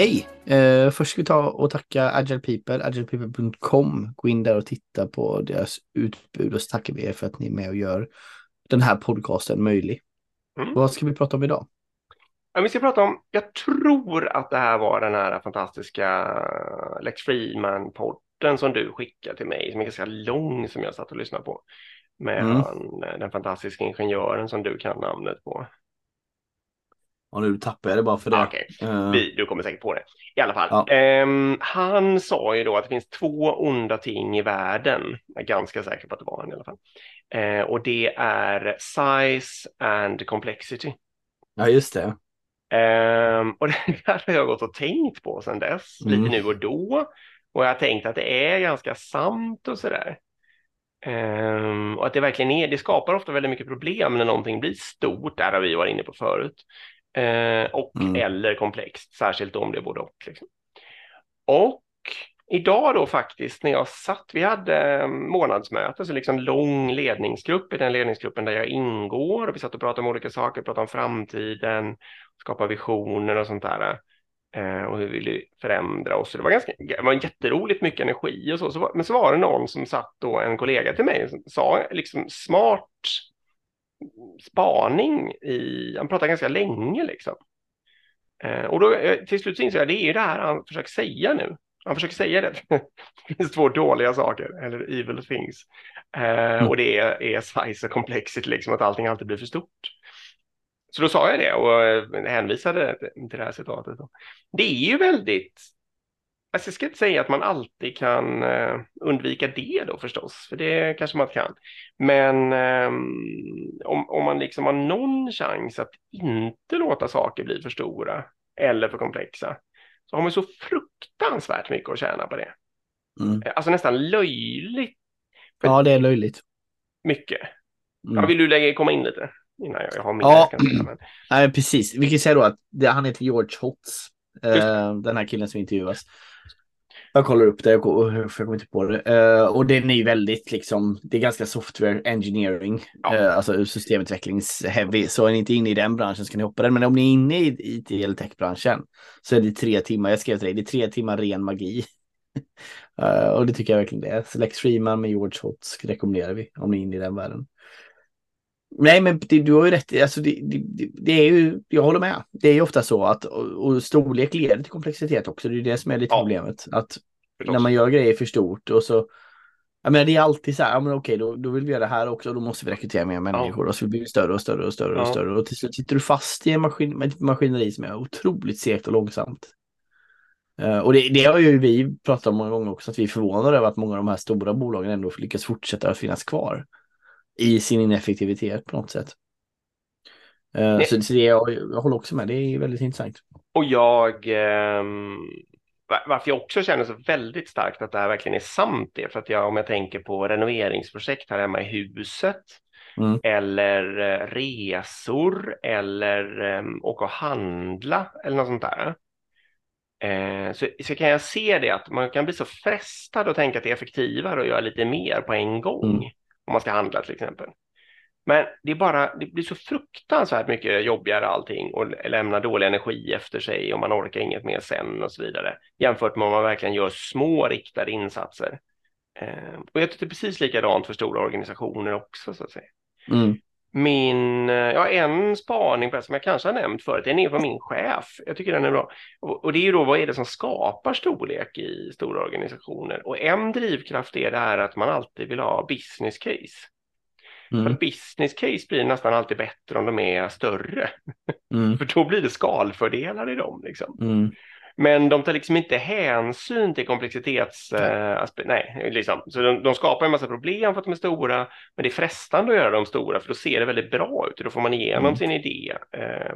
Hej! Eh, först ska vi ta och tacka Agile People, agilepeople.com. Gå in där och titta på deras utbud och så tackar vi er för att ni är med och gör den här podcasten möjlig. Mm. Vad ska vi prata om idag? Ja, vi ska prata om, jag tror att det här var den här fantastiska Lex Freeman-podden som du skickade till mig, som är ganska lång som jag satt och lyssnade på. Med Mm. han, den fantastiska ingenjören som du kan namnet på. Ja, nu tappar jag det bara för det. Ah, Okej, Eh, vi, du kommer säkert på det. I alla fall, Ja. ehm, han sa ju då att det finns två onda ting i världen. Jag är ganska säker på att det var han i alla fall. Eh, och det är size and complexity. ja, just det. Ehm, och det här har jag gått och tänkt på sedan dess, Mm. lite nu och då. Och jag har tänkt att det är ganska sant och sådär. Ehm, och att det verkligen är, det skapar ofta väldigt mycket problem när någonting blir stort, där har vi varit inne på förut. Eh, och Mm. eller komplext, särskilt om det är både och. Liksom. Och idag då faktiskt när jag satt, vi hade eh, månadsmöte, så liksom lång ledningsgrupp i den ledningsgruppen där jag ingår. Och vi satt och pratade om olika saker, pratade om framtiden, skapa visioner och sånt där. Eh, och hur vi ville förändra oss. Det var, ganska, det var jätteroligt, mycket energi och så. så var, men så var det någon som satt då, en kollega till mig, som sa liksom smart spaning i, han pratar ganska länge liksom. Eh, och då eh, till slut inser insåg jag, det är det här han försöker säga nu. Han försöker säga det. det finns två dåliga saker, eller evil things. Eh, och det är, är size och complexity, liksom att allting alltid blir för stort. Så då sa jag det och eh, hänvisade till det här citatet. Då. Det är ju väldigt, alltså jag ska inte säga att man alltid kan eh, undvika det då förstås, för det kanske man inte kan. Men ehm, om, om man liksom har någon chans att inte låta saker bli för stora eller för komplexa, så har man så fruktansvärt mycket att tjäna på det. Mm. Alltså nästan löjligt Ja, det är löjligt. mycket. Mm. Ja, vill du lägga, komma in lite? Innan jag, jag har min Ja. säga, men- Nej, precis. Vi kan säga då att det, han heter George Hotz. Eh, den här killen som intervjuas. Jag kollar upp det, jag, ko- jag kommer inte på det. Eh, och den är ju väldigt liksom, det är ganska software engineering, Ja. eh, alltså systemutvecklings-heavy. Så är ni inte inne i den branschen så kan ni hoppa den. Men om ni är inne i IT eller tech-branschen så är det tre timmar, jag skrev till dig, det är tre timmar ren magi. Eh, och det tycker jag verkligen det är. Så Lex Freeman med George Hotz rekommenderar vi om ni är inne i den världen. Nej, men det, du har ju rätt. Alltså det, det, det- är ju, jag håller med. Det är ju ofta så att och, och storlek leder till komplexitet också. Det är det som är lite Ja. problemet. Att när man gör grejer för stort och så. Jag menar, det är alltid så här, ja men okej, då, då vill vi göra det här också. Då måste vi rekrytera mer människor och så blir vi större och större och större och Ja. större. Och till slut sitter du fast i en maskin, ett maskineri som är otroligt segt och långsamt. Eh, och det, det har ju vi pratat om många gånger också, att vi är förvånade över att många av de här stora bolagen ändå lyckas fortsätta att finnas kvar i sin ineffektivitet på något sätt. Eh, Nej. så, så det, jag, jag håller också med, det är väldigt intressant. Och jag, va- varför jag också känner så väldigt starkt att det här verkligen är sant det, för att jag, om jag tänker på renoveringsprojekt här hemma i huset, Mm. eller eh, resor, eller um, åka och handla, eller något sånt där. Eh, så, så kan jag se det att man kan bli så frestad och tänka att det är effektivare att göra lite mer på en gång, Mm om man ska handla till exempel. Men det är bara, det blir så fruktansvärt mycket jobbigare allting och lämna dålig energi efter sig och man orkar inget mer sen och så vidare. Jämfört med om man verkligen gör små riktade insatser. Eh, och jag tycker det är precis likadant för stora organisationer också så att säga. Mm. Min, eh, ja en spaning som jag kanske har nämnt förut, den är på min chef. Jag tycker den är bra. Och, och det är ju då vad är det som skapar storlek i stora organisationer? Och en drivkraft är det här att man alltid vill ha business case. För Mm. business case blir nästan alltid bättre om de är större. Mm. För då blir det skalfördelar i dem. Liksom. Mm. Men de tar liksom inte hänsyn till komplexitets... Eh, nej, liksom. Så de, de skapar en massa problem för att de är stora. Men det är frestande att göra dem stora för då ser det väldigt bra ut. och Då får man igenom Mm. sin idé eh,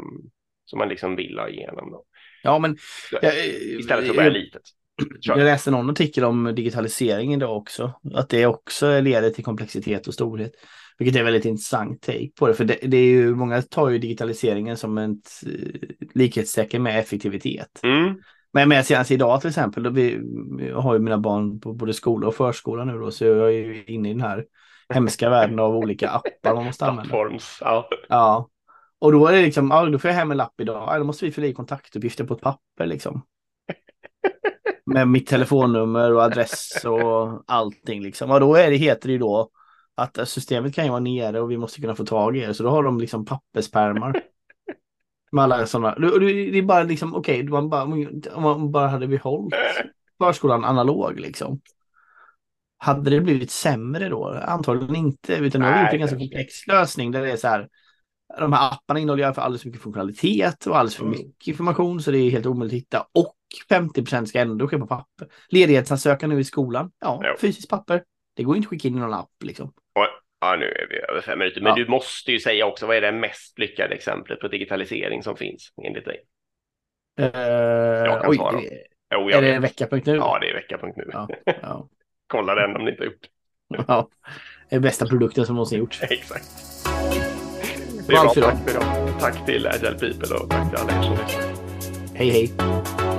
som man liksom vill ha igenom. Då. Ja, men Så, jag, Istället för att börja litet. Jag läste någon artikel om digitalisering idag också. Att det också leder till komplexitet och storhet. Vilket är väldigt intressant take på det. För det, det är ju, många tar ju digitaliseringen som ett eh, likhetstecken med effektivitet. Mm. Men med senast idag till exempel, då vi, jag har ju mina barn på både skola och förskola nu då, så jag är ju inne i den här hemska världen av olika appar man måste använda. Ja. Ja. Och då är det liksom, ja, då får jag hem en lapp idag, ja, då måste vi fylla i kontaktuppgifter på ett papper liksom. Med mitt telefonnummer och adress och allting liksom. Och då är det, heter det ju då att systemet kan ju vara nere och vi måste kunna få tag i er. Så då har de liksom papperspärmar. Med alla sådana. Det är bara liksom okej, okay, man bara, om man bara hade behållit förskolan analog liksom. Hade det blivit sämre då? Antagligen inte, utan nu har vi gjort en ganska komplex lösning där det är så här. De här apparna innehåller för alldeles för mycket funktionalitet och alldeles för mm. mycket information så det är helt omöjligt att hitta. Och 50% ska ändå ske på papper. Ledighetsansökan nu i skolan, ja, jo. fysiskt papper. Det går inte att skicka in i någon app liksom. Ja, nu är vi över fem minuter. Men ja. du måste ju säga också, vad är det mest lyckade exemplet på digitalisering som finns enligt dig? Uh, jag kan oj, svara. Det, jo, är det vecka.nu? Ja, det är vecka.nu. Ja, ja. Kolla den om ni inte har gjort. Ja, det är bästa produkten som någonsin gjorts. Exakt. Det är bra, tack för idag. Tack till Agile People och tack till alla er som lyssnar. Hej, hej.